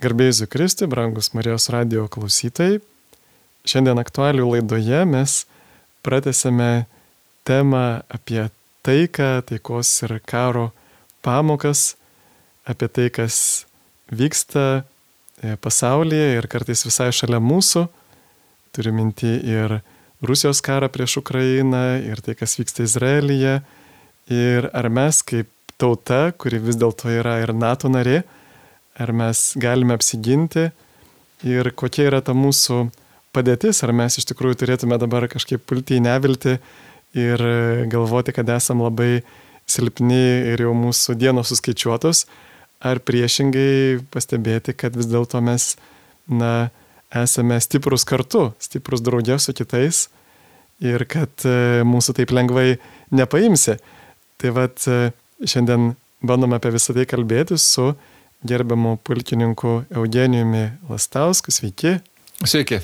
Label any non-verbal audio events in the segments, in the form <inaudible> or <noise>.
Garbėjus Kristi, brangus Marijos radio klausytojai. Šiandien aktualių laidoje mes pratęsėme temą apie taiką, taikos ir karo pamokas, apie tai, kas vyksta e, pasaulyje ir kartais visai šalia mūsų. Turiu minti ir Rusijos karą prieš Ukrainą, ir tai, kas vyksta Izraelyje. Ir ar mes kaip tauta, kuri vis dėlto yra ir NATO narė, ar mes galime apsiginti ir kokia yra ta mūsų padėtis, ar mes iš tikrųjų turėtume dabar kažkaip pulti į nevilti ir galvoti, kad esam labai silpni ir jau mūsų dienos suskaičiuotos, ar priešingai pastebėti, kad vis dėlto mes, na, esame stiprus kartu, stiprus draugė su kitais ir kad e, mūsų taip lengvai nepaimsi. Tai vad e, šiandien bandome apie visą tai kalbėti su gerbiamu pulkininku Eugenijumi Lastausku. Sveiki. Sveiki.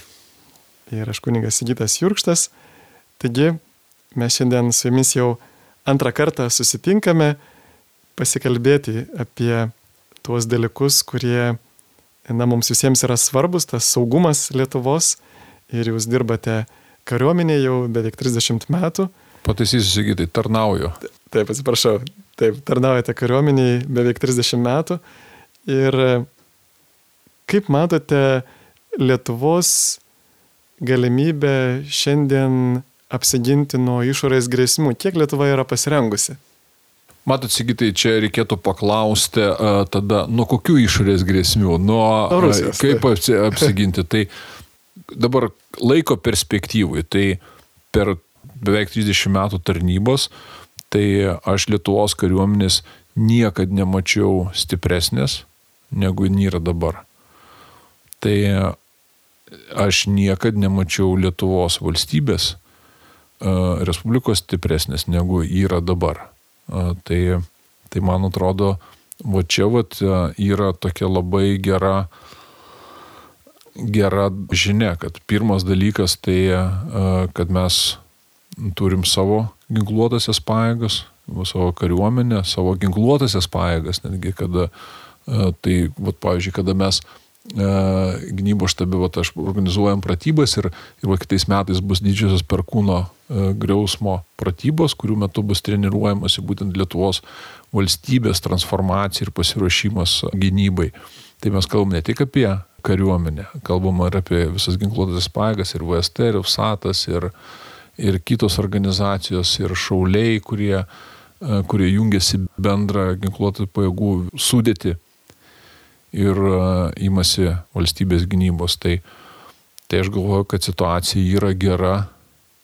Ir aš kuningas Sigitas Jurkštas. Taigi, mes šiandien su jumis jau antrą kartą susitinkame pasikalbėti apie tuos dalykus, kurie, na, mums visiems yra svarbus, tas saugumas Lietuvos. Ir jūs dirbate kariuomenėje jau beveik 30 metų. Pataisysiu, Sigitai, tarnauju. Taip, atsiprašau. Taip, tarnaujate kariuomeniai beveik 30 metų. Ir kaip matote Lietuvos galimybę šiandien apsiginti nuo išorės grėsmų? Kiek Lietuva yra pasirengusi? Matot, Sigitai, čia reikėtų paklausti uh, tada, nuo kokių išorės grėsmių, nuo Rusijos, kaip apsi, apsiginti. tai dabar laiko perspektyvui, tai per beveik 30 metų tarnybos, tai aš Lietuvos kariuomenės niekad nemačiau stipresnės, negu jin yra dabar. Tai aš niekad nemačiau Lietuvos valstybės uh, Respublikos stipresnės negu yra dabar. Uh, tai, tai man atrodo, va čia va yra tokia labai gera, gera žinia, kad pirmas dalykas tai, kad mes turim savo ginkluotasias pajėgas, savo kariuomenę, savo ginkluotasias pajėgas, netgi kada uh, E, tai, vat, pavyzdžiui, kada mes e, gynybos štabe, vat, aš organizuojam pratybas ir, ir va, kitais metais bus didžiosios perkūno e, griausmo pratybos, kurių metu bus treniruojamasi būtent Lietuvos valstybės transformacija ir pasiruošimas gynybai. Tai mes kalbam ne tik apie kariuomenę, kalbam ir apie visas ginkluotės pajėgas, ir VST, ir FSATas, ir, ir kitos organizacijos, ir šauliai, kurie, kurie jungiasi bendrą ginkluotės pajėgų sudėti ir e, valstybės gynybos. Tai, tai aš galvoju, kad situacija yra gera,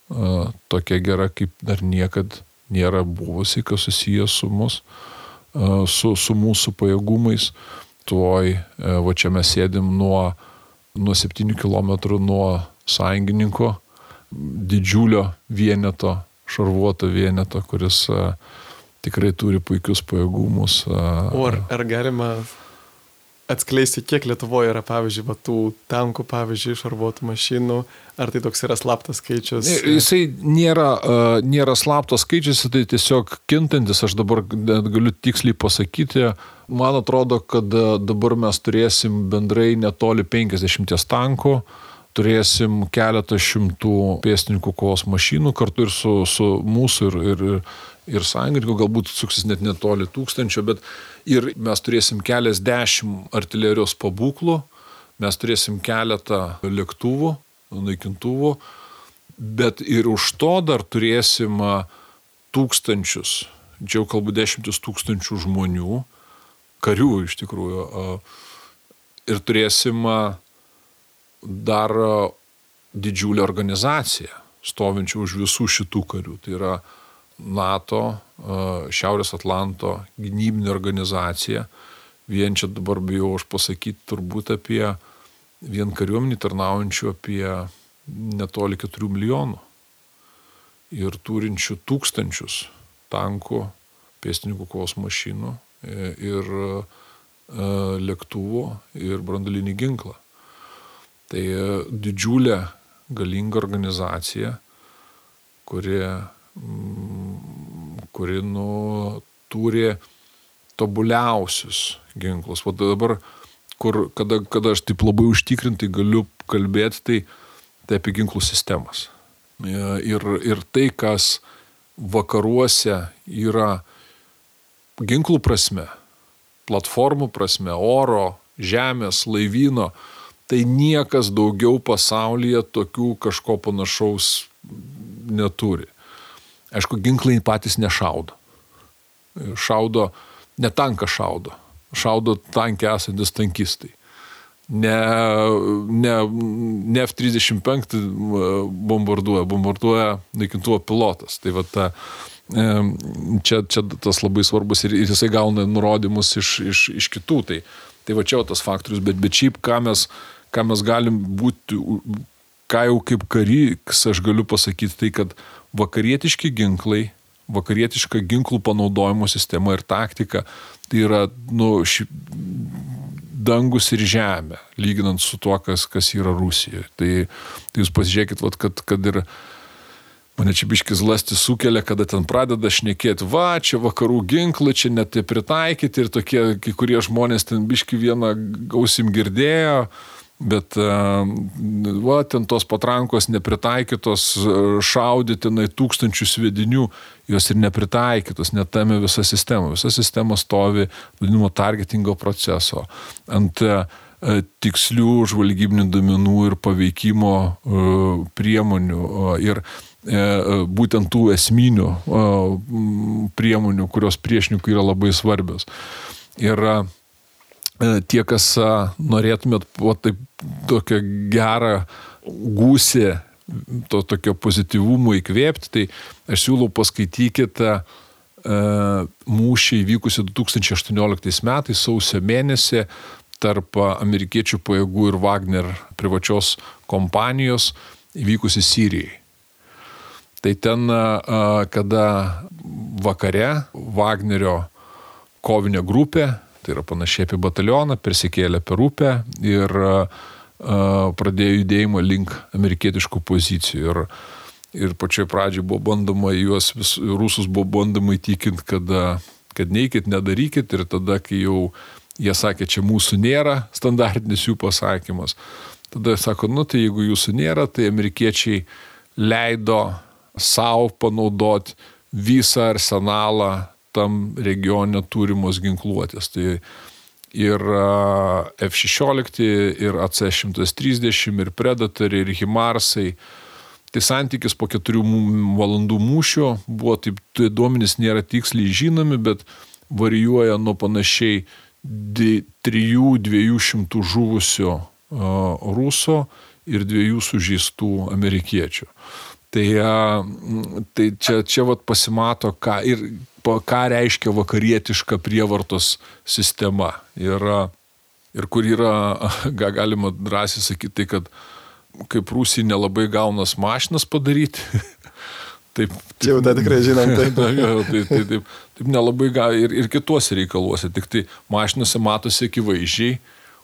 e, tokia gera, kaip dar niekad nėra buvusi, kas susijęs su mus, e, su, su mūsų pajėgumais. Tuoj, va čia mes sėdim nuo, nuo 7 km nuo sąjungininko, didžiulio vieneto, šarvuoto vieneto, kuris tikrai turi puikius pajėgumus. O ar, ar galima atskleisti, kiek Lietuvoje yra, pavyzdžiui, va, tų tankų, pavyzdžiui, šarvuotų mašinų, ar tai toks yra slaptas skaičius? Jisai nėra, uh, nėra slaptas skaičius, tai tiesiog kintantis, aš dabar galiu tiksliai pasakyti, man atrodo, kad dabar mes turėsim bendrai netoli 50 tankų, turėsim keletą šimtų pėstininkų kovos mašinų kartu ir su, su mūsų ir, ir, ir sąjungininkų, galbūt suksis net netoli tūkstančio, bet ir mes turėsim keliasdešimt artilerijos pabūklų, mes turėsim keletą lėktuvų, naikintuvų, bet ir už to dar turėsim tūkstančius, čia jau kalbu dešimtis tūkstančių žmonių, karių iš tikrųjų, ir turėsim dar didžiulę organizaciją, stovinčią už visų šitų karių. Tai yra NATO, Šiaurės Atlanto gynybinė organizacija. Vien čia dabar bijau aš pasakyti turbūt apie vien kariuomenį tarnaujančių apie netoli 4 milijonų ir turinčių tūkstančius tankų, pėstininkų kovos mašinų e, ir e, lėktuvų ir brandalinį ginklą. Tai e, didžiulė galinga organizacija, kuri kuri nu, turi tobuliausius ginklus. O dabar, kur, kada, kada aš taip labai užtikrintai galiu kalbėti, tai, tai apie ginklų sistemas. Ir, ir tai, kas vakaruose yra ginklų prasme, platformų prasme, oro, žemės, laivyno, tai niekas daugiau pasaulyje tokių kažko panašaus neturi. Aišku, ginklai patys nešaudo. Šaudo, ne tanką šaudo, šaudo tankė esantis tankistai. Ne, ne, ne F-35 bombarduoja, bombarduoja naikintuvo pilotas. Tai va ta, čia, čia tas labai svarbus ir, ir jisai gauna nurodymus iš, iš, iš kitų. Tai, tai va čia tas faktorius, bet, bet šiaip ką mes, ką mes galim būti, ką jau kaip karys aš galiu pasakyti, tai kad vakarietiški ginklai, vakarietiška ginklų panaudojimo sistema ir taktika, tai yra nu, ši, dangus ir žemė, lyginant su tuo, kas, kas yra Rusijoje. Tai, tai jūs pasižiūrėkit, vat, kad, kad ir mane čia biškis lasti sukelia, kada ten pradeda šnekėti, va, čia vakarų ginklai, čia net tie pritaikyti ir tokie, kai kurie žmonės ten biški vieną gausim girdėjo. Bet, va, ten tos patrankos nepritaikytos šaudytinai tūkstančių svedinių, jos ir nepritaikytos, netame visa sistema. Visa sistema stovi, vadinamo, targetingo proceso ant tikslių žvalgybinių domenų ir paveikimo priemonių. Ir būtent tų esminių priemonių, kurios priešininkui yra labai svarbios. Ir E, tie, kas norėtumėt po taip tokią gerą gūsį, to tokio pozityvumo įkvėpti, tai aš siūlau paskaitykite mūšį įvykusi 2018 metais sausio mėnesį tarp amerikiečių pajėgų ir Wagner privačios kompanijos įvykusi Sirijai. Tai ten, kada vakare Wagnerio kovinė grupė tai yra panašiai apie batalioną, persikėlė per upę ir pradėjo judėjimą link amerikietiškų pozicijų. Ir, ir pačioj pradžioj buvo bandoma juos, vis, rusus buvo bandoma įtikinti, kad, kad neikit, nedarykit ir tada, kai jau jie sakė, čia mūsų nėra, standartinis jų pasakymas. Tada sako, nu tai jeigu jūsų nėra, tai amerikiečiai leido savo panaudoti visą arsenalą tam regione turimos ginkluotės. Tai ir F-16, ir AC-130, ir Predator, ir Himarsai. Tai santykis po keturių valandų mūšio buvo, taip, tai duomenys nėra tiksliai žinomi, bet varijuoja nuo panašiai 3-200 žuvusio ruso ir dviejų sužeistų amerikiečių. Tai, tai čia, čia vat pasimato, ką ir ką reiškia vakarietiška prievartos sistema. Ir, ir kur yra, <laughs> ką galima drąsiai sakyti, tai kad kaip Rusija nelabai gaunas mašinas padaryti. <laughs> Taip, taip, jau tai tikrai žinom. <laughs> Taip, taip, taip, taip, taip, taip nelabai gal ir, ir kituose reikaluose, tik tai mašinose matosi akivaizdžiai,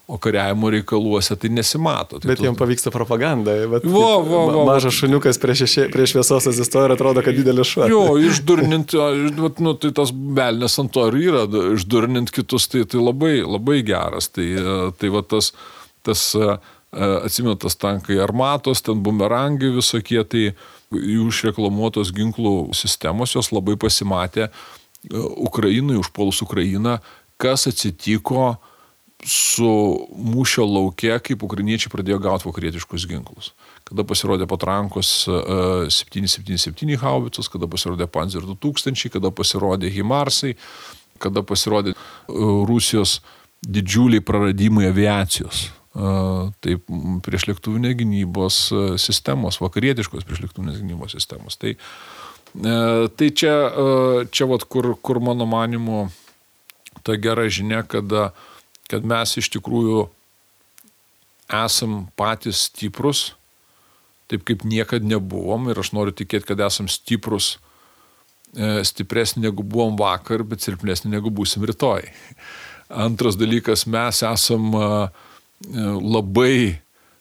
O kariavimo reikaluose tai nesimato. Tai bet tu... jam pavyksta propaganda. Bet vo, vo, vo, mažas šuniukas prie, šešė, prie šviesos atsistoja ir atrodo, kad didelis šuo. Jo, išdurnint, nu, tai tas belnes ant to ir yra, išdurnint kitus, tai, tai labai, labai geras. Tai, tai va tas, tas atsimenu, tas tankai armatos, ten bumerangai visokie, tai jų išreklamuotos ginklų sistemos jos labai pasimatė Ukrainai, užpuolus Ukrainą, kas atsitiko su mūšio laukia, kaip ukrainiečiai pradėjo gauti vakarietiškus ginklus. Kada pasirodė patrankos 777 e, haubicos, kada pasirodė Panzer 2000, kada pasirodė Himarsai, kada pasirodė e, Rusijos didžiuliai praradimai aviacijos. E, taip, priešlėktuvinė gynybos sistemos, vakarietiškos priešlėktuvinės gynybos sistemos. Tai, tai čia, čia vat, kur, kur mano manimu ta gera žinia, kada uh, kad mes iš tikrųjų esam patys stiprus, taip kaip niekad nebuvom ir aš noriu tikėti, kad esam stiprus, e, stipresni negu buvom vakar, bet silpnesni negu būsim rytoj. Antras dalykas, mes esam e, labai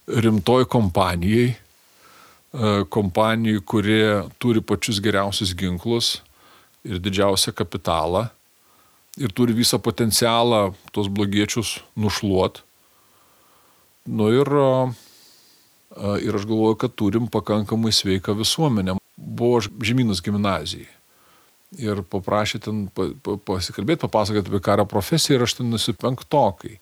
rimtoj kompanijai, e, kompanijai, kuri turi pačius geriausius ginklus ir didžiausią kapitalą ir turi visą potencialą tos blogiečius nušluot. Nu ir, ir aš galvoju, kad turim pakankamai sveiką visuomenę. Buvo žemynus gimnazijai. Ir paprašė ten pasikalbėti, papasakoti apie karo profesiją ir aš ten nusipenktokai.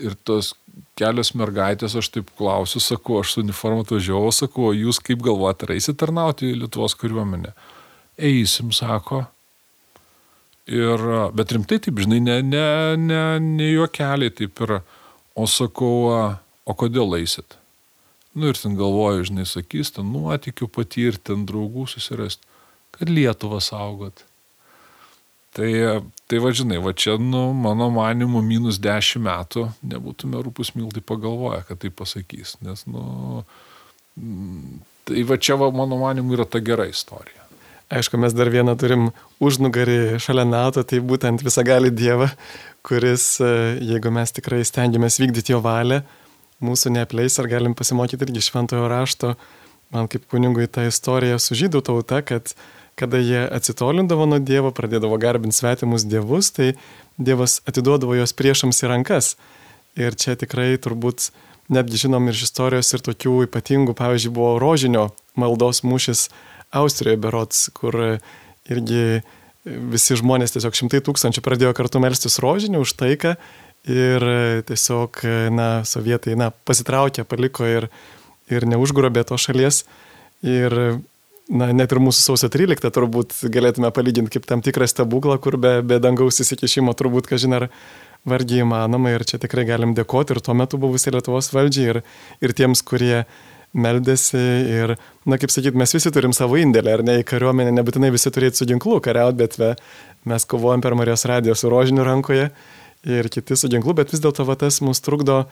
Ir tos kelios mergaitės, aš taip klausiu, sakau, aš su uniformu atvažiavau, sakau, jūs kaip galvojate, ar eisit tarnauti į Lietuvos kariuomenę? Eisim, sako. Ir, bet rimtai taip, žinai, ne, ne, ne, ne juokeliai taip yra. O sakau, o kodėl eisit? Nu ir ten galvoju, žinai, sakys, ten nuotikių patirti, ten draugų susirasti, kad Lietuvą saugot. Tai, tai va, žinai, va čia, nu, mano manimu, minus dešimt metų nebūtume rūpus miltai pagalvoję, kad tai pasakys. Nes, nu, tai va čia, va, mano manimu, yra ta gera istorija. Aišku, mes dar vieną turim užnugarį šalia NATO, tai būtent visagali Dievą, kuris, e, jeigu mes tikrai stengiamės vykdyti jo valią, mūsų neapleis ar galim pasimokyti irgi šventojo rašto. Man kaip kuningui ta istorija su žydų tauta, kad kada jie atsitolindavo nuo Dievo, pradėdavo garbinti svetimus dievus, tai Dievas atiduodavo juos priešams į rankas. Ir čia tikrai turbūt netgi žinom ir iš istorijos ir tokių ypatingų, pavyzdžiui, buvo rožinio maldos mūšis Austrijoje berots, kur irgi visi žmonės, tiesiog šimtai tūkstančių pradėjo kartu melstis rožinį už taiką ir tiesiog, na, sovietai, na, pasitraukė, paliko ir, ir neužgrobė to šalies. Ir, na, net ir mūsų sausio 13 turbūt galėtume palyginti kaip tam tikrą stebuklą, kur be, be dangaus įsikišimo turbūt, kažin ar vargiai įmanoma ir čia tikrai galim dėkoti ir tuo metu buvusiai Lietuvos valdžiai ir, ir tiems, kurie meldėsi ir, na, kaip sakyt, mes visi turim savo indėlį, ar ne, į kariuomenę nebūtinai visi turėtų su ginklu kariauti, bet ve, mes kovojam per Marijos radiją su rožiniu rankoje ir kiti su ginklu, bet vis dėlto tas mus trukdo,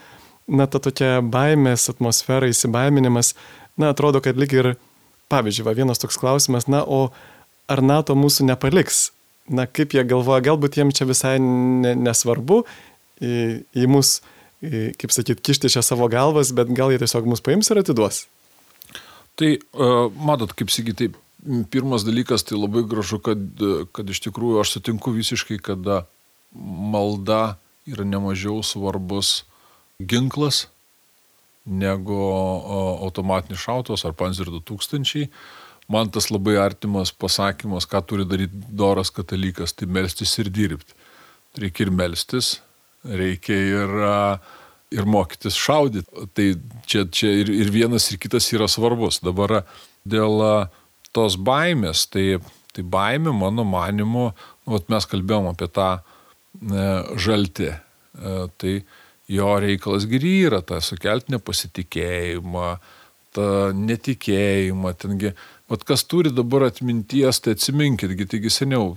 na, ta tokia baimės atmosfera, įsibaiminimas, na, atrodo, kad lyg ir, pavyzdžiui, va vienas toks klausimas, na, o ar NATO mūsų nepaliks? Na, kaip jie galvoja, galbūt jiems čia visai nesvarbu į, į mūsų kaip sakyt, kišti čia savo galvas, bet gal jie tiesiog mus paims ir atiduos. Tai, uh, matot, kaip sakyti, pirmas dalykas, tai labai gražu, kad, kad iš tikrųjų aš sutinku visiškai, kad malda yra nemažiau svarbus ginklas negu automatinis šautos ar Panzer 2000. Man tas labai artimas pasakymas, ką turi daryti doras katalikas, tai melstis ir dirbti. Reikia ir melstis, reikia ir, ir mokytis šaudyti. Tai čia, čia ir, ir vienas, ir kitas yra svarbus. Dabar dėl tos baimės, tai, tai baimė, mano manimu, nu, mes kalbėjom apie tą e, žaltį. E, tai jo reikalas giri yra ta sukelti nepasitikėjimą, tą netikėjimą. Tengi, vat kas turi dabar atminties, tai atsiminkit, taigi seniau,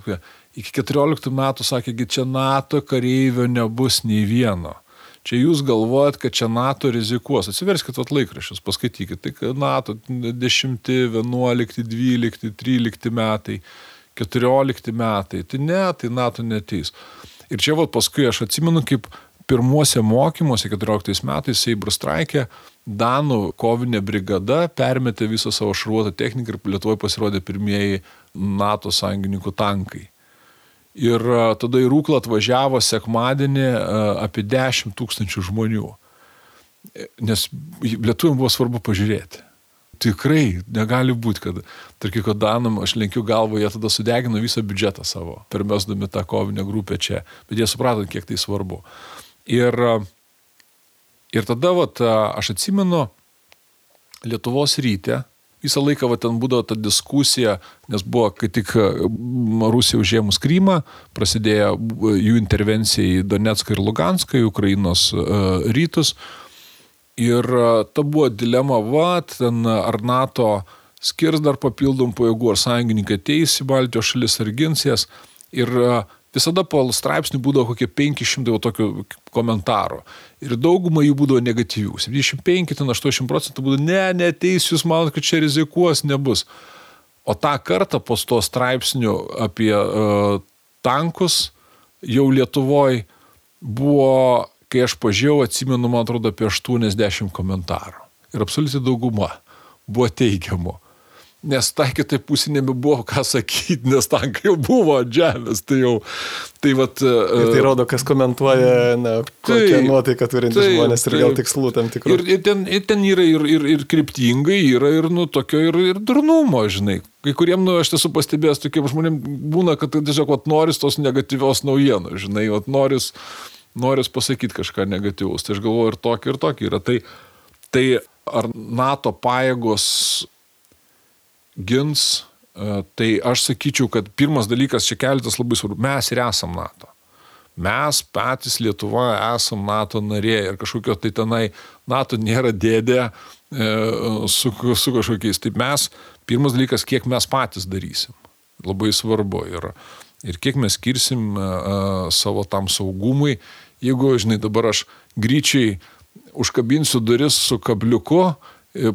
iki 14 metų sakė, kad čia NATO kareivio nebus nei vieno. Čia jūs galvojat, kad čia NATO rizikuos. Atsiverskit vat laikrašius, paskaitykit. Tai NATO 10, 11, 12, 13 metai, 14 metai. Tai ne, tai NATO neteis. Ir čia vat paskui aš atsimenu, kaip pirmuose mokymuose 14 metais Seibro straikė Danų kovinė brigada permetė visą savo šarvuotą techniką ir Lietuvoje pasirodė pirmieji NATO sąjungininkų tankai. Ir tada į Rūklą atvažiavo sekmadienį apie 10 tūkstančių žmonių. Nes lietuviam buvo svarbu pažiūrėti. Tikrai negali būti, kad, tarkim, kad Danam, aš lenkiu galvą, jie tada sudegino visą biudžetą savo, permesdami tą kovinę grupę čia. Bet jie suprato, kiek tai svarbu. Ir, ir tada, vat, aš atsimenu, Lietuvos ryte visą laiką va, ten būdavo ta diskusija, nes buvo, kai tik Rusija užėmus Krymą, prasidėjo jų intervencija į Donetską ir Luganską, į Ukrainos uh, rytus. Ir uh, ta buvo dilema, va, ten ar NATO skirs dar papildom pajėgų, ar sąjungininkai ateis į Baltijos šalis ar gins jas. Ir uh, visada po straipsnių būdavo kokie 500 tokių komentarų. Ir dauguma jų būdavo negatyvių. 75-80 procentų būdavo, ne, neteis, jūs manot, kad čia rizikuos, nebus. O tą kartą po to straipsnių apie uh, tankus jau Lietuvoje buvo, kai aš pažiūrėjau, atsimenu, man atrodo, apie 80 komentarų. Ir absoliučiai dauguma buvo teigiamų. Nes tai kitai pusė nebebuvo ką sakyti, nes tankai jau buvo ant žemės. Tai jau, tai vat. Ir tai rodo, kas komentuoja, na, kokią tai, nuotaiką turintys tai, žmonės ir tai, gal tikslų tam tikrų. Ir, ir, ten, ir ten yra ir, ir, ir kryptingai, yra ir, nu, tokio ir, ir durnumo, žinai. Kai kuriem, nu, aš esu pastebėjęs, tokiem žmonėm būna, kad tiesiog, vat, noris tos negatyvios naujienos, žinai, vat, noris, noris pasakyti kažką negatyvaus. Tai aš galvoju, ir tokį, ir tokį yra. Tai, tai ar NATO pajėgos gins, e, tai aš sakyčiau, kad pirmas dalykas čia keletas labai svarbu. Mes ir esam NATO. Mes patys Lietuva esam NATO narė ir kažkokio tai tenai NATO nėra dėdė e, su, su kažkokiais. Tai mes, pirmas dalykas, kiek mes patys darysim. Labai svarbu. Ir, ir kiek mes skirsim uh, savo tam saugumui. Jeigu, žinai, dabar aš gryčiai užkabinsiu duris su kabliuku,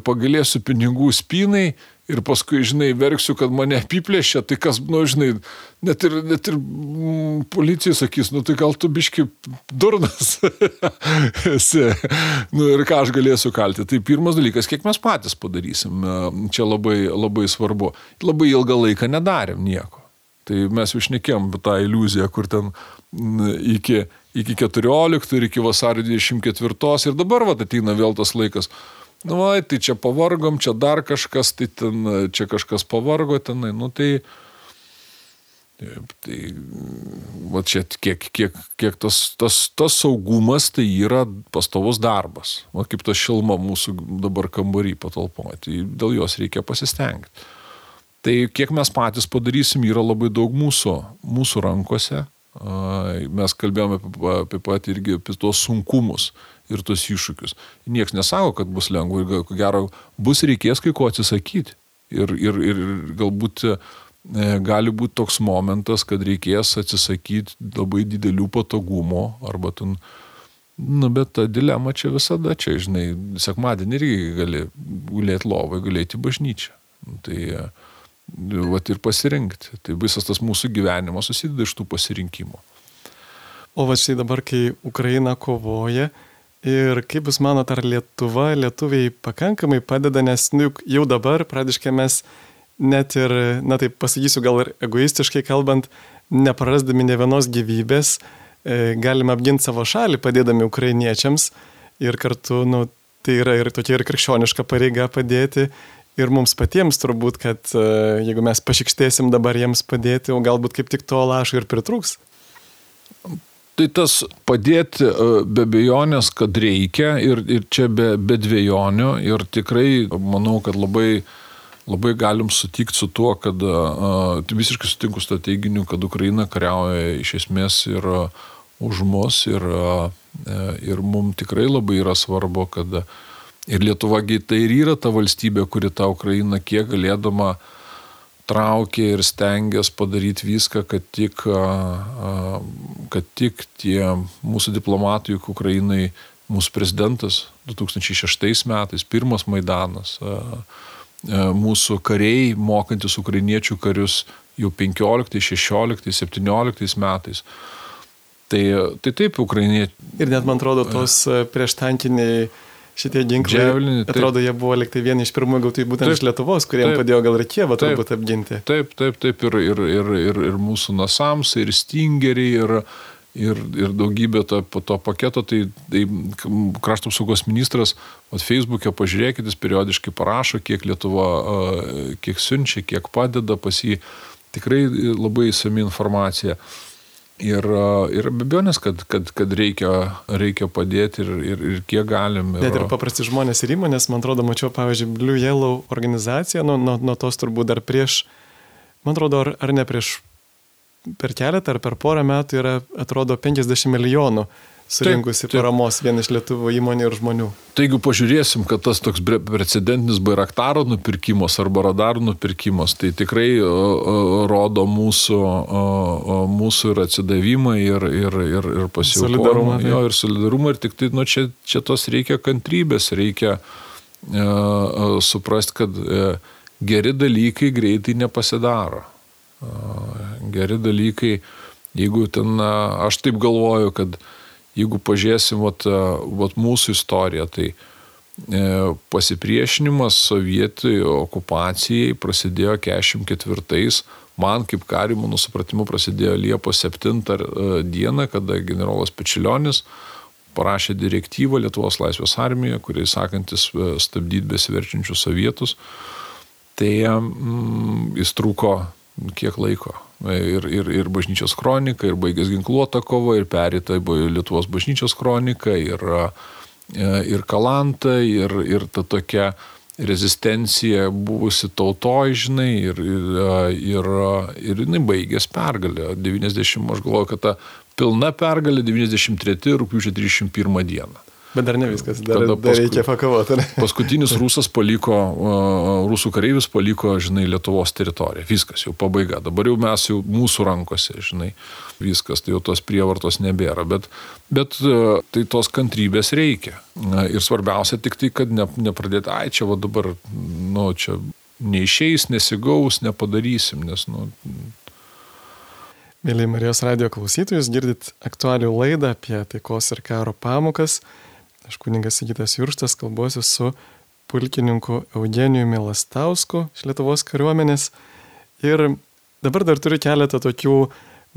pagalėsiu pinigų spynai ir paskui, žinai, verksiu, kad mane apiplėšė, tai kas, nu, žinai, net ir, net ir mm, policija sakys, nu, tai gal tu biški durnas <laughs> esi, nu, ir ką aš galėsiu kalti. Tai pirmas dalykas, kiek mes patys padarysim, e, čia labai, labai svarbu. Labai ilgą laiką nedarėm nieko. Tai mes jau šnekėm tą iliuziją, kur ten iki, iki 14 ir iki vasario 24 ir dabar, va, ateina vėl tas laikas nu, vai, tai čia pavargom, čia dar kažkas, tai ten, čia kažkas pavargo tenai, nu tai, tai, va čia kiek, kiek, kiek tas, tas, tas saugumas tai yra pastovus darbas, va kaip ta šilma mūsų dabar kambarį patalpoje, tai dėl jos reikia pasistengti. Tai kiek mes patys padarysim, yra labai daug mūsų, mūsų rankose. Mes kalbėjome apie, apie pat irgi apie tuos sunkumus ir tos iššūkius. Niekas nesako, kad bus lengva ir ko gero bus reikės kai ko atsisakyti. Ir, ir, ir galbūt e, gali būti toks momentas, kad reikės atsisakyti labai didelių patogumo arba ten, nu bet ta dilema čia visada, čia, žinai, sekmadienį irgi gali gulėti lovai, galėti į bažnyčią. Tai e, vat ir pasirinkti. Tai visas tas mūsų gyvenimas susideda iš tų pasirinkimų. O va štai dabar, kai Ukraina kovoja, Ir kaip Jūs manote, ar Lietuva, lietuviai pakankamai padeda, nes nu, jau dabar pradiškai mes net ir, na taip pasakysiu, gal ir egoistiškai kalbant, neprarasdami ne vienos gyvybės, e, galime apginti savo šalį, padėdami ukrainiečiams. Ir kartu, nu, tai yra ir tokia ir krikščioniška pareiga padėti. Ir mums patiems turbūt, kad e, jeigu mes pašikštėsim dabar jiems padėti, o galbūt kaip tik to lašo ir pritrūks. Tai tas padėti e, be bejonės, kad reikia ir, ir čia be, be dviejonių ir tikrai manau, kad labai, labai galim sutikti su tuo, kad uh, visiškai sutinku su to teiginiu, kad Ukraina kariauja iš esmės ir uh, už mus. Ir, uh, ir mums tikrai labai yra svarbu, kad ir Lietuvagi tai ir yra ta valstybė, kuri tą Ukrainą kiek galėdama uh, traukė ir stengiasi padaryti viską, kad tik, kad tik tie mūsų diplomatai, juk Ukrainai, mūsų prezidentas 2006 metais, pirmas Maidanas, mūsų kariai, mokantis ukrainiečių karius jau 15, 16, 17 metais. Tai, tai taip, ukrainiečiai. Ir net man atrodo, tos prieštankiniai šitie ginklai. Džiavlinį, atrodo, jie buvo liktai vieni iš pirmųjų gautų būtent taip, iš Lietuvos, kuriems padėjo gal ir Kievą turbūt apginti. Taip, taip, taip, ir, ir, ir, ir, ir mūsų Nasams, ir Stingeriai, ir, ir, ir daugybė to, to paketo, tai, tai krašto apsaugos ministras, at Facebook'e pažiūrėkit, jis periodiškai parašo, kiek Lietuva, kiek siunčia, kiek padeda pas jį. Tikrai labai įsami informacija. Ir, ir be abejonės, kad, kad, kad reikia, reikia padėti ir, ir, ir kiek galim. Ir... Net ir paprasti žmonės ir įmonės, man atrodo, mačiau, pavyzdžiui, Blue Yellow organizacija, nuo, nuo, nuo tos turbūt dar prieš, man atrodo, ar, ar ne prieš, per keletą ar per porą metų yra, atrodo, 50 milijonų surinkusi taip, taip. paramos vien iš lietuvų įmonių ir žmonių. Tai jeigu pažiūrėsim, kad tas toks precedentinis bairaktaro nupirkimas arba radarų nupirkimas, tai tikrai rodo mūsų, mūsų ir atsidavimą ir, ir, ir, ir pasiūlymą. Jo, ir solidarumą. Ir tik tai, nu, čia, čia tos reikia kantrybės, reikia uh, suprasti, kad uh, geri dalykai greitai nepasidaro. Uh, geri dalykai, jeigu ten, uh, aš taip galvoju, kad uh, jeigu pažiūrėsim vat, vat mūsų istoriją, tai pasipriešinimas sovietų okupacijai prasidėjo 44 man kaip karimo nusupratimu prasidėjo Liepos 7 dieną, kada generolas Pečilionis parašė direktyvą Lietuvos laisvės armijoje, kuriai sakantis stabdyti besiverčiančius sovietus. Tai mm, jis truko kiek laiko. Ir, ir, ir bažnyčios kronika, ir baigęs ginkluotą kovą, ir perėta Lietuvos bažnyčios kronika, ir, ir kalanta, ir, ir ta tokia rezistencija buvusi tautoj, žinai, ir, ir, ir, ir jinai baigės pergalę. 90, aš galvoju, kad ta pilna pergalė 93 rūpiučio 31 dieną. Bet dar ne viskas, dar, Tada dar reikia pakovoti. <laughs> Paskutinis rusas paliko, rusų kareivis paliko, žinai, Lietuvos teritoriją. Viskas, jau pabaiga. Dabar jau mes jau mūsų rankose, žinai, viskas, tai jau tos prievartos nebėra. Bet, bet tai tos kantrybės reikia. Ir svarbiausia tik tai, kad ne, nepradėti, ai čia va dabar, nu, čia neišeis, nesigaus, nepadarysim, nes, nu, Mėly Marijos radio klausytojus, girdit aktualių laidą apie taikos ir karo pamokas. Aš kuningas Sigitas Jurštas kalbuosiu su pulkininku Eugenijumi Lastausku iš Lietuvos kariuomenės. Ir dabar dar turiu keletą tokių,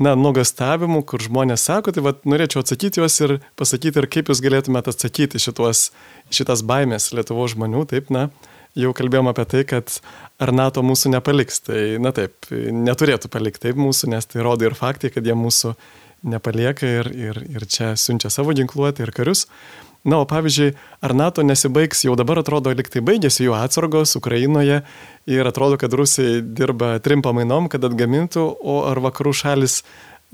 na, nuogastavimų, kur žmonės sako, tai vad norėčiau atsakyti juos ir pasakyti, ir kaip jūs galėtumėte atsakyti šitos, šitas baimės Lietuvos žmonių, taip, na, jau kalbėjom apie tai, kad ar NATO mūsų nepaliks. Tai, na taip, neturėtų palikti taip mūsų, nes tai rodo ir faktai, kad jie mūsų nepalieka ir, ir, ir čia siunčia savo ginkluotę ir karius. Na, o pavyzdžiui, ar NATO nesibaigs, jau dabar atrodo, liktai baigėsi jų atsargos Ukrainoje ir atrodo, kad Rusai dirba trim pamainom, kad atgamintų, o ar vakarų šalis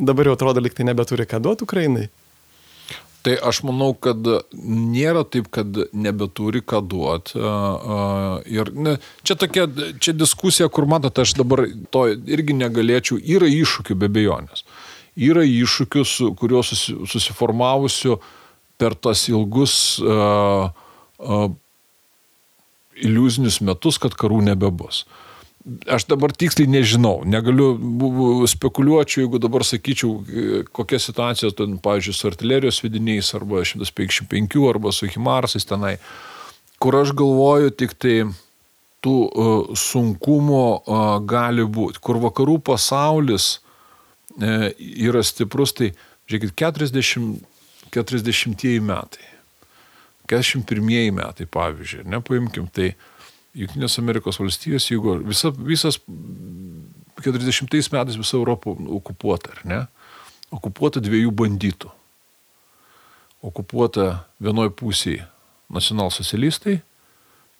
dabar jau atrodo, liktai nebeturi ką duoti Ukrainai? Tai aš manau, kad nėra taip, kad nebeturi ką duoti. Ir ne, čia tokia, čia diskusija, kur matote, aš dabar to irgi negalėčiau, yra iššūkių be bejonės. Yra iššūkių, kuriuos susiformavusių uh, per tas ilgus uh, uh, iliuzinius metus, kad karų nebebus. Aš dabar tiksliai nežinau, negaliu spekuliuočiau, jeigu dabar sakyčiau, kokia situacija, ten, pavyzdžiui, su artilerijos vidiniais arba 155 arba su Himarsais tenai, kur aš galvoju tik tai tų uh, sunkumų uh, gali būti, kur vakarų pasaulis uh, yra stiprus, tai, žiūrėkit, 40 40 metai. 41 metai, pavyzdžiui, nepaimkim, tai Junktinės Amerikos valstijos, jeigu visa, visas 40 metais visa Europa okupuota, ar ne? Okupuota dviejų bandytų. Okupuota vienoj pusėje nacionalsocialistai,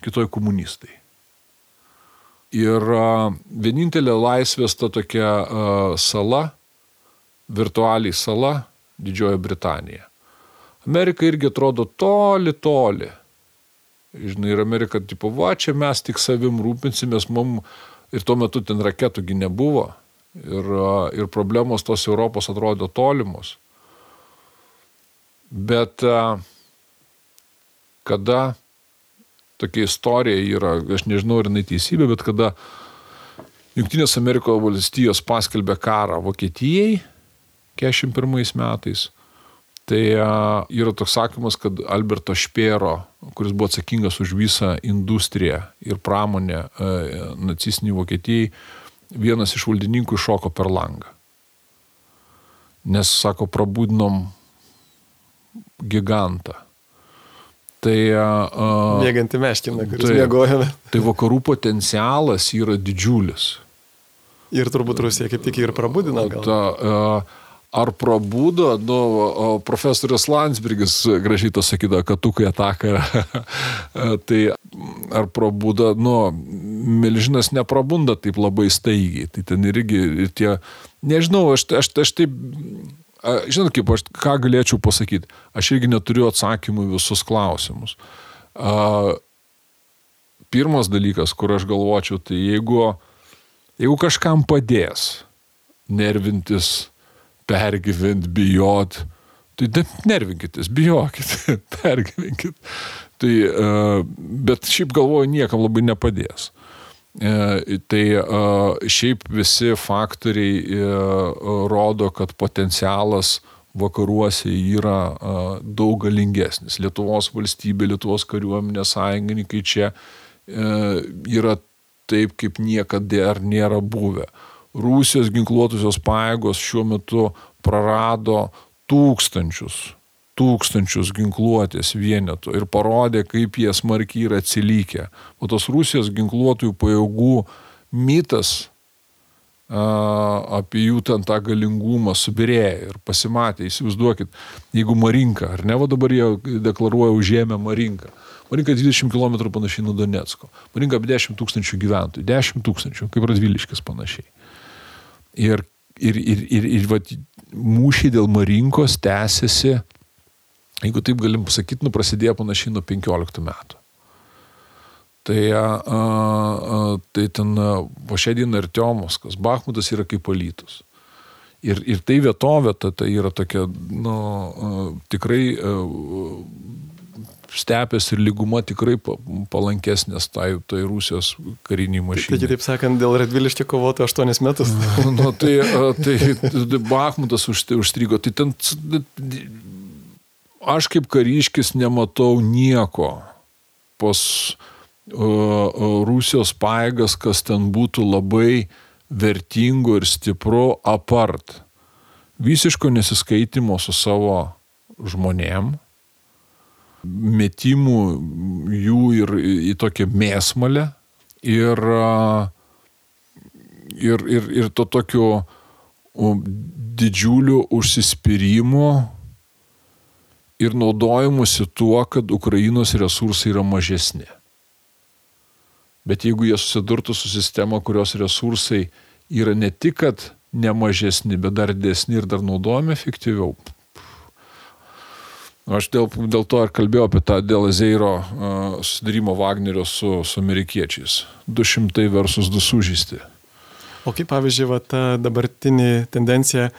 kitoj komunistai. Ir vienintelė laisvės ta tokia sala, virtualiai sala, Didžioji Britanija. Amerika irgi atrodo toli, toli. Žinai, ir Amerika, tipo, va, čia mes tik savim rūpinsimės, mum ir tuo metu ten raketųgi nebuvo. Ir, ir problemos tos Europos atrodo tolimos. Bet kada tokia istorija yra, aš nežinau, ar jinai teisybė, bet kada Junktinės Amerikos valstijos paskelbė karą Vokietijai 41 metais, Tai yra toks sakymas, kad Alberto Špėro, kuris buvo atsakingas už visą industriją ir pramonę nacistinį Vokietijai, vienas iš valdininkų iššoko per langą. Nes, sako, prabūdinom gigantą. Tai... Mėgantį meškiną, kuris tai, mėgojame. Tai vakarų potencialas yra didžiulis. Ir turbūt Rusija kaip tik ir prabūdina gal. Ta, uh, ar prabudo, nu, profesorius Landsbergis gražiai to sakydavo, kad tu kai ataka, <laughs> tai ar prabudo, nu, milžinas neprabunda taip labai staigiai, tai ten irgi ir tie, nežinau, aš, aš, aš taip, žinot kaip, aš ką galėčiau pasakyti, aš irgi neturiu atsakymų visus klausimus. Pirmas dalykas, kur aš galvočiau, tai jeigu, jeigu kažkam padės nervintis, pergyvent, bijot. Tai nervinkitės, bijokit, <laughs> pergyvenkit. Tai, e, bet šiaip galvoju, niekam labai nepadės. E, tai e, šiaip visi faktoriai rodo, kad potencialas vakaruose yra daug galingesnis. Lietuvos valstybė, Lietuvos kariuomenė, sąjungininkai čia yra taip, kaip niekada dar nėra buvę. Rusijos ginkluotusios pajėgos šiuo metu prarado tūkstančius, tūkstančius ginkluotės vienetų ir parodė, kaip jie smarkiai yra atsilikę. O tos Rusijos ginkluotųjų pajėgų mitas apie jų ten tą galingumą subirėjo ir pasimatė, įsivaizduokit, jeigu Marinka, ar ne, va dabar jie deklaruoja užėmę Marinką. Marinka 20 km panašiai nuo Donetsko. Marinka apie 10 tūkstančių gyventojų. 10 tūkstančių, kaip Radviliškis panašiai. Ir, ir, ir, ir, ir va, mūšiai dėl Marinkos tęsiasi, jeigu taip galim pasakyti, nu prasidėjo panašiai nuo 15 metų. Tai, a, a, tai ten Vašedina ir Tiomaskas, Bahmutas yra kaip palytus. Ir, ir tai vietovė, ta, tai yra tokia, nu, a, tikrai a, stepės ir lyguma tikrai palankesnės tai, tai Rusijos kariniai mašinai. Tai kitaip sakant, dėl Radviliškio kovoto 8 metus. <laughs> nu, tai, tai, tai Bahmutas užstrigo. Tai ten aš kaip kariškis nematau nieko pas Rusijos paėgas, kas ten būtų labai vertingo ir stipru apart. Visiško nesiskaitimo su savo žmonėm, metimų jų ir į tokią mėsmalę ir, ir, ir, ir to tokio didžiulių užsispyrimo ir naudojimusi tuo, kad Ukrainos resursai yra mažesni. Bet jeigu jie susidurtų su sistema, kurios resursai yra ne tik, kad nemažesni, bet dar didesni ir dar naudojami efektyviau. Aš dėl, dėl to ir kalbėjau apie tą dėl Zeiro uh, susidarimo Wagnerio su, su amerikiečiais. 200 versus 2 sužysti. O kaip pavyzdžiui, va, ta dabartinė tendencija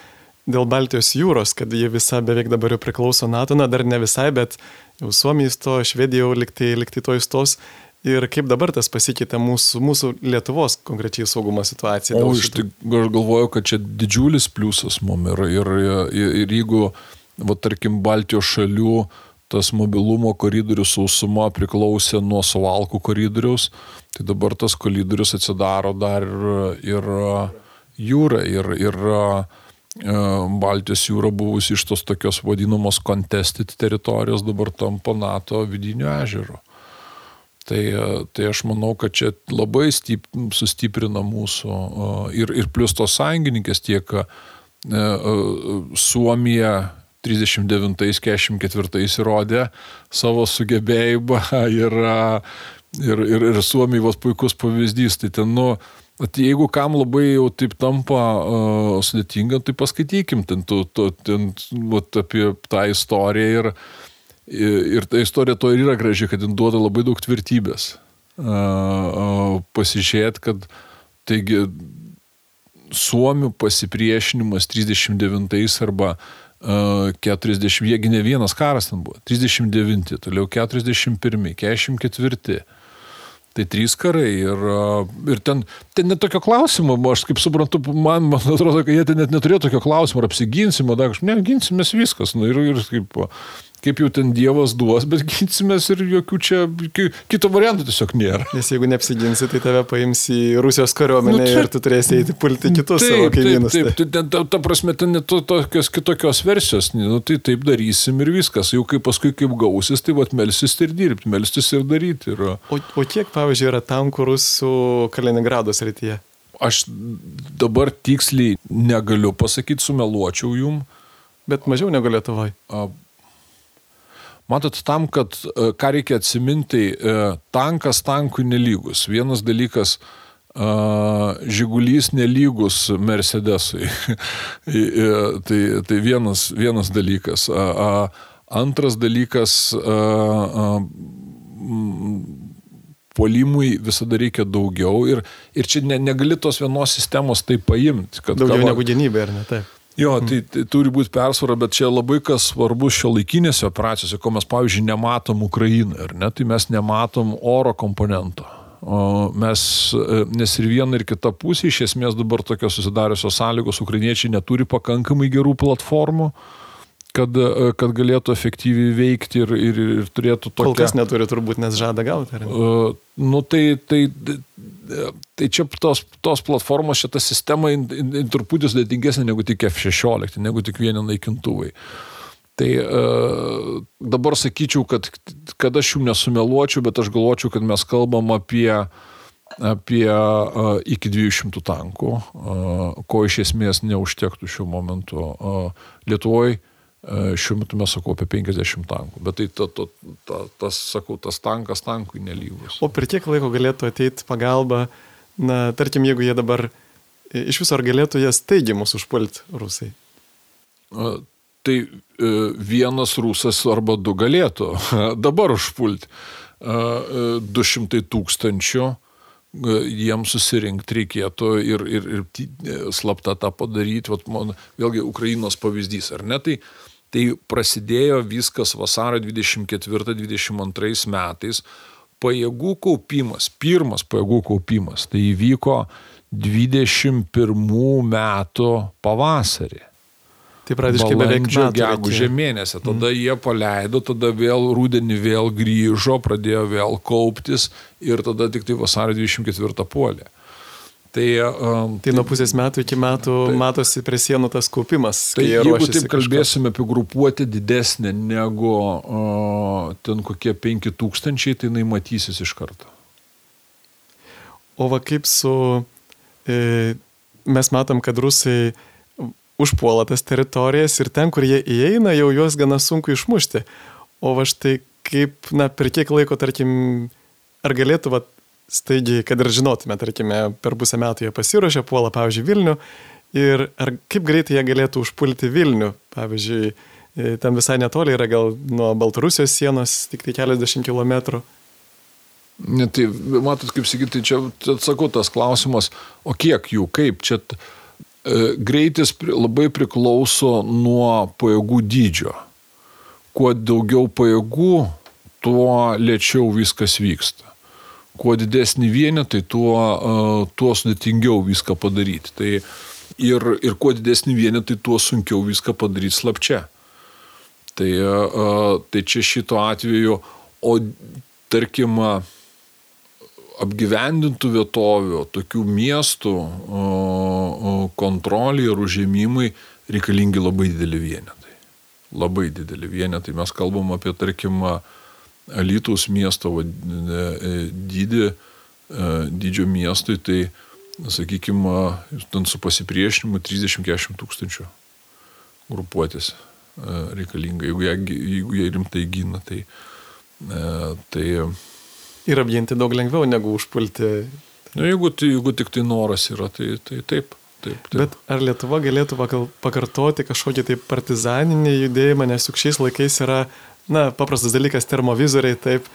dėl Baltijos jūros, kad jie visa beveik dabar jau priklauso NATO, na dar ne visai, bet jau Suomija įstojo, Švedija jau liktai, liktai to įstos. Ir kaip dabar tas pasikeitė mūsų, mūsų Lietuvos konkrečiai saugumo situacija? O iš tikrųjų aš galvoju, kad čia didžiulis pliusas mum yra. Ir, ir, ir jeigu, va, tarkim, Baltijos šalių tas mobilumo koridorius sausuma priklausė nuo suvalkų koridoriaus, tai dabar tas koridorius atsidaro dar ir, ir jūra. Ir, ir Baltijos jūra buvusi iš tos tokios vadinamos contested teritorijos dabar tampa NATO vidinio ežero. Tai, tai aš manau, kad čia labai stip, sustiprina mūsų ir, ir plus tos sąjungininkės tiek e, e, Suomija 39-44 įrodė savo sugebėjimą ir, ir, ir, ir Suomijos puikus pavyzdys. Tai ten, nu, Jeigu kam labai jau taip tampa uh, sudėtinga, tai paskaitykim ten, tu, tu, ten vat, apie tą istoriją ir, uh, Ir ta istorija to ir yra graži, kad jin duoda labai daug tvirtybės. Pasižiūrėt, kad taigi Suomių pasipriešinimas 39 arba 40, jiegi ne vienas karas ten buvo, 39, toliau 41, 44. Tai trys karai ir, ir ten, ten net tokio klausimo, aš kaip suprantu, man, man atrodo, kad jie ten net neturėjo tokio klausimo, ar apsiginsime, dar kažkaip, ne, ginsimės viskas. Nu, ir, ir kaip, kaip jau ten Dievas duos, bet ginsimės ir jokių čia kito variantų tiesiog nėra. Nes jeigu neapsiginsi, tai tave paims į Rusijos kariuomenę nu, tai, ir tu turėsi eiti pulti kitus taip, savo kaimynus. Taip, taip, taip, ta, ta prasme, ten net to, tokios kitokios versijos, nu, tai taip darysim ir viskas. Jau kaip paskui kaip gausis, tai vat melsis ir dirbti, melstis ir daryti. Ir... O, o kiek, pavyzdžiui, yra tankų rusų Kaliningrado srityje? Aš dabar tiksliai negaliu pasakyti, sumeluočiau jum. Bet mažiau negu Lietuvoje. Matot, tam, kad e, ką reikia atsiminti, e, tankas tankui nelygus. Vienas dalykas, e, žygulys nelygus Mercedesui. <laughs> tai, tai vienas, vienas dalykas. Antras dalykas, polimui visada reikia daugiau ir, ir čia ne, negali tos vienos sistemos taip paimti. Daugiau kava, negu gynybė, ar ne taip? Jo, tai, tai turi būti persvara, bet čia labai kas svarbu šio laikinėse operacijose, ko mes, pavyzdžiui, nematom Ukrainai, ar ne, tai mes nematom oro komponento. O mes, e, nes ir viena ir kita pusė, iš esmės dabar tokios susidariusios sąlygos, ukrainiečiai neturi pakankamai gerų platformų, kad, kad galėtų efektyviai veikti ir, ir, ir turėtų tokią... Kol kas neturi turbūt, nes žada gauti, ar ne? Uh, nu, tai, tai, tai čia tos, tos platformos, šita sistema in, in, in, truputį sudėtingesnė negu tik F16, negu tik vieni naikintuvai. Tai uh, dabar sakyčiau, kad, kad aš jų nesumeluočiau, bet aš galvočiau, kad mes kalbam apie apie uh, iki 200 tankų, uh, ko iš esmės neužtektų šiuo momentu. Uh, Lietuvoje šiuo metu mes sakau apie 50 tankų, bet tai ta, ta, ta, tas, sakau, tas tankas tankui nelygus. O per kiek laiko galėtų ateiti pagalba, na, tarkim, jeigu jie dabar iš viso ar galėtų jas teigiamus užpulti rusai? Tai vienas rusas arba du galėtų <laughs> dabar užpulti. 200 tūkstančių jiems susirinkti reikėtų ir, ir, ir slapta tą padaryti. Vat, man, vėlgi Ukrainos pavyzdys, ar ne? Tai, tai prasidėjo viskas vasaro 24-22 metais. Pajėgų kaupimas, pirmas pajėgų kaupimas, tai įvyko 21 metų pavasarį. Tai praktiškai beveik gegužė mėnesį. Tada mm. jie paleido, tada vėl rūdienį vėl grįžo, pradėjo vėl kauptis ir tada tik tai vasario 24 puolė. Tai, um, tai nuo pusės metų iki metų tai, matosi prie sienų tas kaupimas. Tai jeigu taip kalbėsime apie grupuotę didesnę negu uh, ten kokie 5000, tai jinai matysis iš karto. O va kaip su... E, mes matom, kad rusai užpuola tas teritorijas ir ten, kur jie įeina, jau juos gana sunku išmušti. O va štai kaip, na, per kiek laiko, tarkim, ar galėtų, va, staigiai, kad ir žinotume, tarkime, per pusę metų jie pasiruošė, puola, pavyzdžiui, Vilnių ir ar kaip greitai jie galėtų užpulti Vilnių, pavyzdžiui, e, ten visai netoli yra gal nuo Baltarusijos sienos tik tai keliasdešimt kilometrų. Ne, tai matot, kaip sakyti, čia atsakau tas klausimas, o kiek jų, kaip čia E, greitis labai priklauso nuo pajėgų dydžio. Kuo daugiau pajėgų, tuo lėčiau viskas vyksta. Kuo didesnį vienetą, tuo, e, tuo sudėtingiau viską padaryti. Tai ir, ir kuo didesnį vienetą, tuo sunkiau viską padaryti slapčia. Tai, e, tai čia šito atveju, o tarkim, apgyvendintų vietovių, tokių miestų kontrolė ir užėmimai reikalingi labai dideli vienetai. Labai dideli vienetai. Mes kalbam apie, tarkim, Alytaus miesto e, e, dydį, e, dydžio miestui, tai, sakykime, ten su pasipriešinimu 30-40 tūkstančių grupuotės reikalinga, jeigu jie, jeigu jie rimtai gina. Tai, tai Ir apginti daug lengviau negu užpulti. Na, jeigu, jeigu tik tai noras yra, tai, tai taip. Taip, taip. Bet ar Lietuva galėtų pakartoti kažkokį tai partizaninį judėjimą, nes juk šiais laikais yra, na, paprastas dalykas termovizoriai, taip,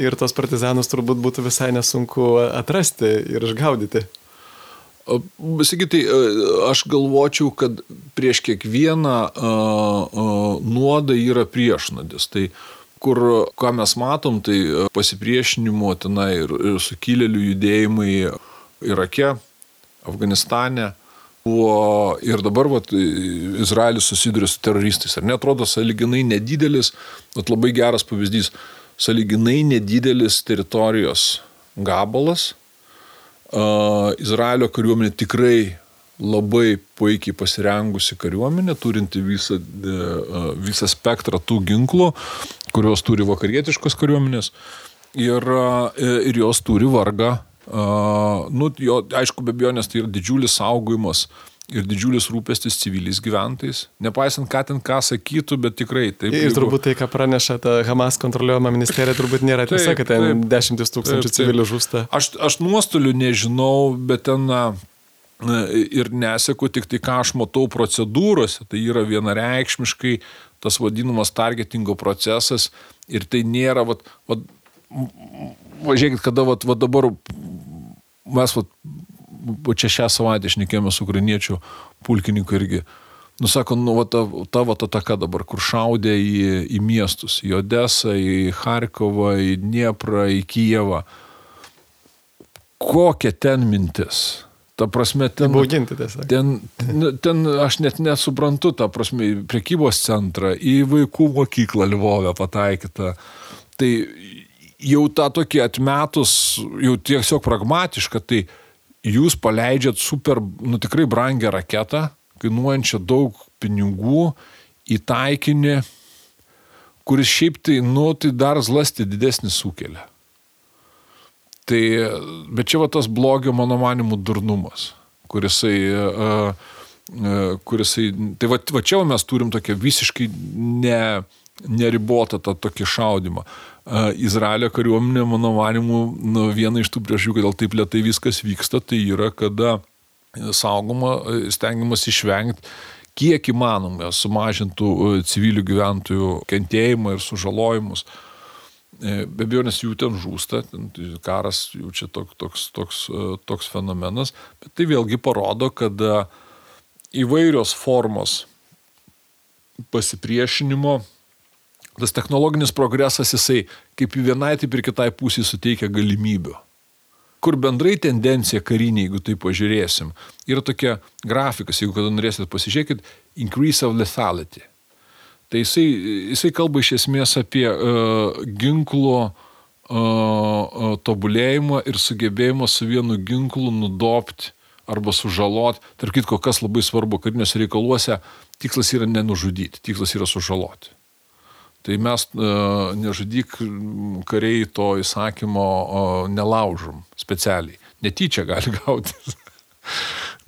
ir tos partizanus turbūt būtų visai nesunku atrasti ir išgaudyti. Sakytai, aš galvočiau, kad prieš kiekvieną nuodą yra priešnodis. Tai kur, ką mes matom, tai pasipriešinimo tenai ir, ir sukilėlių judėjimai Irake, Afganistane. Buvo ir dabar vat, Izraelis susiduria su teroristais. Ar netrodo saliginai nedidelis, bet labai geras pavyzdys, saliginai nedidelis teritorijos gabalas. Uh, Izraelio kariuomenė tikrai labai puikiai pasirengusi kariuomenė, turinti visą, e, visą spektrą tų ginklų, kurios turi vakarietiškos kariuomenės ir, e, ir jos turi vargą. Nu, jo, aišku, be abejo, nes tai yra didžiulis saugojimas ir didžiulis rūpestis civiliais gyventojais. Nepaisant, ką ten ką sakytų, bet tikrai taip. Ir jeigu... turbūt tai, ką praneša ta Hamas kontroliuojama ministerija, turbūt nėra tiesa, kad ten taip, dešimtis tūkstančių taip, taip. civilių žūsta. Aš, aš nuostolių nežinau, bet ten ir neseku tik tai, ką aš matau procedūrose, tai yra vienareikšmiškai tas vadinamas targetingo procesas ir tai nėra, vat, vat, važiuokit, kada vat, vat dabar mes, vat, čia šią savaitę išnekėjome su ukrainiečių pulkininku irgi, nusako, nu, va, ta, ta, va, ta taka dabar, kur šaudė į, į miestus, į Odesą, į Harkovą, į Dnieprą, į Kijevą. Kokia ten mintis? Ta prasme, ten... Bauginti tiesiog. Ten, ten, ten aš net nesuprantu, ta prasme, prekybos centrą, į vaikų mokyklą Lvovę pataikytą. Tai jau tą tokį atmetus, jau tiesiog pragmatišką, tai jūs paleidžiat super, nu tikrai brangę raketą, kainuojančią daug pinigų į taikinį, kuris šiaip tai, nu, tai dar zlasti didesnį sukelia. Tai, bet čia va tas blogio, mano manimų, durnumas, kurisai, uh, uh, kurisai tai va, va čia mes turim tokią visiškai ne, neribotą tą tokį šaudimą. Uh, Izraelio kariuomenė, mano manimu, nu, viena iš tų priežasčių, kodėl taip lietai viskas vyksta, tai yra, kada saugoma, stengiamas išvengti kiek įmanoma sumažintų civilių gyventojų kentėjimą ir sužalojimus. E, be abejo, nes jų ten žūsta, karas jau čia toks, toks, toks, e, toks fenomenas, bet tai vėlgi parodo, kad e, įvairios formos pasipriešinimo, tas technologinis progresas, jisai kaip į vienai, taip ir kitai pusiai suteikia galimybių. Kur bendrai tendencija karinė, jeigu tai pažiūrėsim, yra tokia grafikas, jeigu kada norėsit pasižiūrėkit, increase of lethality. Tai jisai, jisai kalba iš esmės apie uh, ginklo uh, tobulėjimą ir sugebėjimą su vienu ginklu nudopti arba sužaloti. Tark kitko, kas labai svarbu, kariniuose reikaluose, tikslas yra nenužudyti, tikslas yra sužaloti. Tai mes uh, nežudyk kariai to įsakymo nelaužom specialiai. Netyčia gali <laughs> gauti.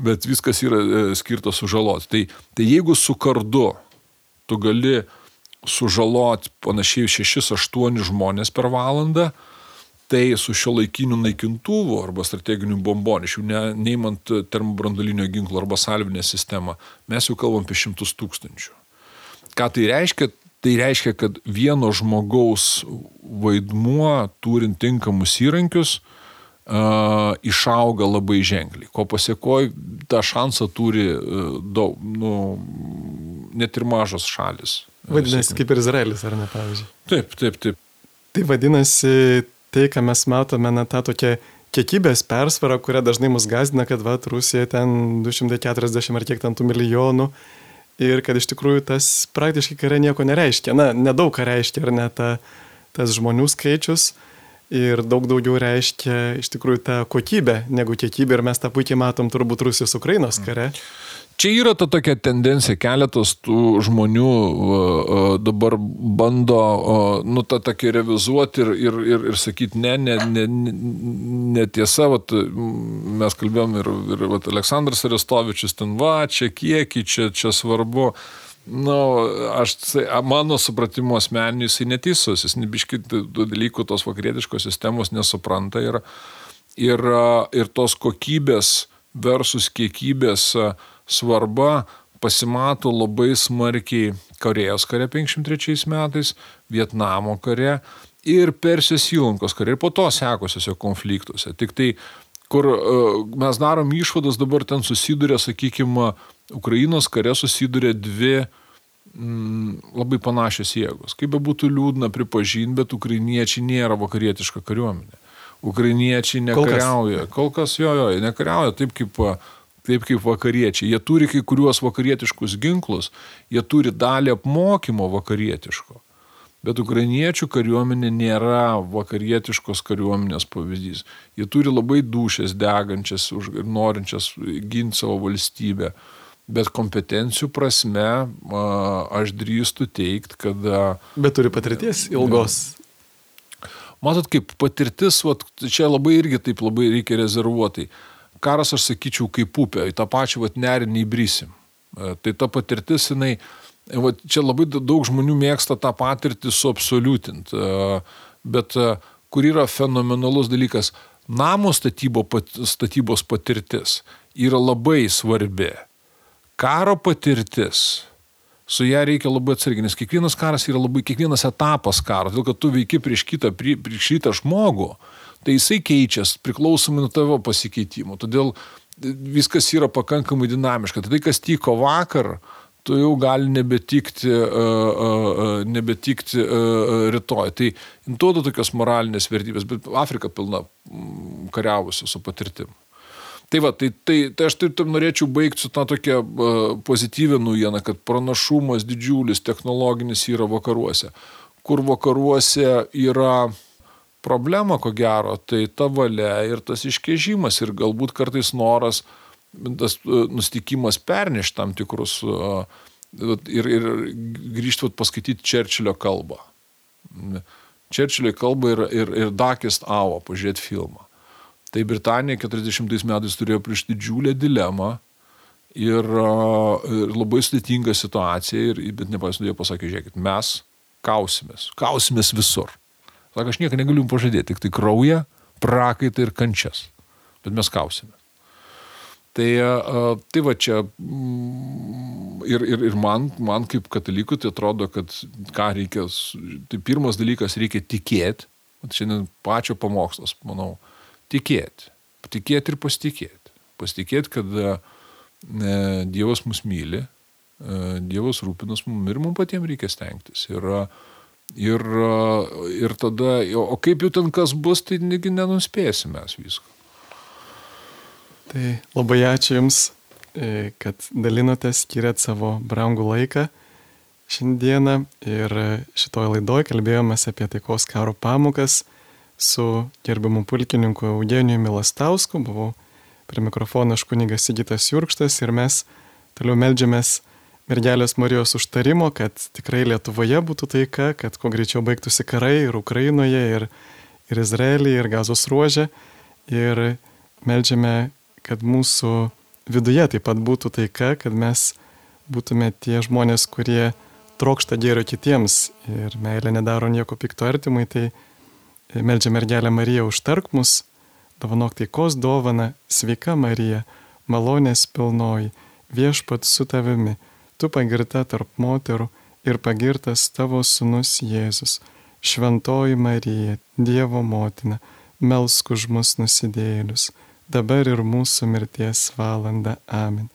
Bet viskas yra skirta sužaloti. Tai, tai jeigu su kardu tu gali sužaloti panašiai 6-8 žmonės per valandą, tai su šio laikiniu naikintuvu arba strateginiu bombonešiu, ne, neimant termobrandalinio ginklo arba salvinę sistemą, mes jau kalbam apie šimtus tūkstančių. Ką tai reiškia? Tai reiškia, kad vieno žmogaus vaidmuo, turint tinkamus įrankius, uh, išauga labai ženkliai. Ko pasiekoj, tą šansą turi uh, daug, nu, net ir mažos šalis. Vadinasi, kaip ir Izraelis, ar ne, pavyzdžiui? Taip, taip, taip. Tai vadinasi, tai, ką mes matome, na, tą tokią kiekybės persvarą, kurią dažnai mus gazdina, kad va, Rusija ten 240 ar kiek ten tų milijonų ir kad iš tikrųjų tas praktiškai kare nieko nereiškia. Na, nedaug ką reiškia, ar ne ta, tas žmonių skaičius ir daug daugiau reiškia iš tikrųjų ta kokybė negu kiekybė ir mes tą puikiai matom turbūt Rusijos Ukrainos kare. Mm. Čia yra ta tokia tendencija, keletas tų žmonių dabar bando, nu, tą tokį revizuoti ir, ir, ir, ir sakyti, ne, ne, ne, ne tiesa, vat, mes kalbėjom ir, ir vat, Aleksandras Arestovičius ten, va, čia kiekį, čia, čia svarbu. Na, nu, aš, mano supratimo asmeniniu, jisai neteisus, jis nebiškai tų dalykų tos vakarietiškos sistemos nesupranta ir, ir, ir tos kokybės versus kiekybės uh, svarba pasimato labai smarkiai Korejos kare 53 metais, Vietnamo kare ir Persijos įlankos kare ir po to sekosiuose konfliktuose. Tik tai, kur uh, mes darom išvadas, dabar ten susiduria, sakykime, Ukrainos kare susiduria dvi mm, labai panašios jėgos. Kaip be būtų liūdna pripažinti, bet ukrainiečiai nėra vakarietiška kariuomenė. Ukrainiečiai nekariauja. Kol kas, Kol kas jo, jo, nekariauja taip kaip taip kaip vakariečiai. Jie turi kai kuriuos vakarietiškus ginklus, jie turi dalį apmokymo vakarietiško. Bet ukrainiečių kariuomenė nėra vakarietiškos kariuomenės pavyzdys. Jie turi labai dušės, degančias ir norinčias ginti savo valstybę. Bet kompetencijų prasme aš drįstu teikti, kad... Bet turi patirties ilgos. Matot, kaip patirtis, vat, čia labai irgi taip labai reikia rezervuotai karas, aš sakyčiau, kaip upė, į tą pačią vat, nerį neįbrysim. E, tai ta patirtis, jinai, e, vat, čia labai daug žmonių mėgsta tą patirtį suabsoliutinti, e, bet kur yra fenomenalus dalykas, namo statybo, statybos patirtis yra labai svarbi. Karo patirtis su ją reikia labai atsargiai, nes kiekvienas karas yra labai, kiekvienas etapas karo, todėl kad tu veiki prieš kitą, prieš kitą žmogų, tai jisai keičiasi priklausomai nuo tavo pasikeitimo. Todėl viskas yra pakankamai dinamiška. Tai, kas tyko vakar, tu jau gali nebetikti, uh, uh, nebetikti uh, rytoj. Tai duoda tokios moralinės vertybės, bet Afrika pilna kariavusi su patirtim. Tai va, tai, tai, tai aš taip norėčiau baigti su tą tokia pozityvę naujieną, kad pranašumas didžiulis technologinis yra vakaruose. Kur vakaruose yra problema, ko gero, tai ta valia ir tas iškežimas ir galbūt kartais noras, tas uh, nustikimas pernešti tam tikrus uh, ir, ir grįžti paskaityti Čerčilio kalbą. Čerčilio kalbą ir, ir, ir Dakist Avo pažiūrėti filmą. Tai Britanija 40 metais turėjo prieš didžiulę dilemą ir, ir labai sudėtingą situaciją, ir, bet nepaisant jo pasakė, žiūrėkit, mes kausimės, kausimės visur. Sako, aš nieko negaliu jums pažadėti, tik tai kraują, prakaitą ir kančias. Bet mes kausimės. Tai, tai va čia mm, ir, ir, ir man, man kaip katalikui tai atrodo, kad ką reikia, tai pirmas dalykas reikia tikėti, šiandien pačio pamokslas, manau, tikėti. Tikėti ir pasitikėti. Pasitikėti, kad e, Dievas mus myli, e, Dievas rūpinas mums ir mums patiems reikia stengtis. Ir, ir, ir tada, o kaip jau ten kas bus, tai negi nenuspėsime mes visko. Tai labai ačiū Jums, e, kad dalinotės, skiriat savo brangų laiką šiandieną ir šitoje laidoje kalbėjomės apie taikos karo pamokas su gerbiamu pulkininku Eugeniju Milastausku, buvau prie mikrofono aš kunigas Sigitas Jurkštas ir mes toliau melžiamės mergelės Marijos užtarimo, kad tikrai Lietuvoje būtų taika, kad kuo greičiau baigtųsi karai ir Ukrainoje, ir, ir Izraelyje, ir Gazos ruožė. Ir melžiame kad mūsų viduje taip pat būtų taika, kad mes būtume tie žmonės, kurie trokšta gėrio kitiems ir meilė nedaro nieko pikto artimui, tai meldžia mergelę Mariją užtark mus, dovanok taikos dovana, sveika Marija, malonės pilnoji, viešpat su tavimi, tu pagirta tarp moterų ir pagirtas tavo sunus Jėzus, šventoji Marija, Dievo motina, melsk už mus nusidėlius dabar ir mūsų mirties valanda. Amen.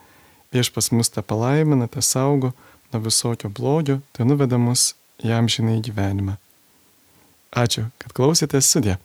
Viešpas mus tą palaimina, tą saugo nuo visokio blogio, tai nuveda mus jam žinai gyvenimą. Ačiū, kad klausėtės sudė.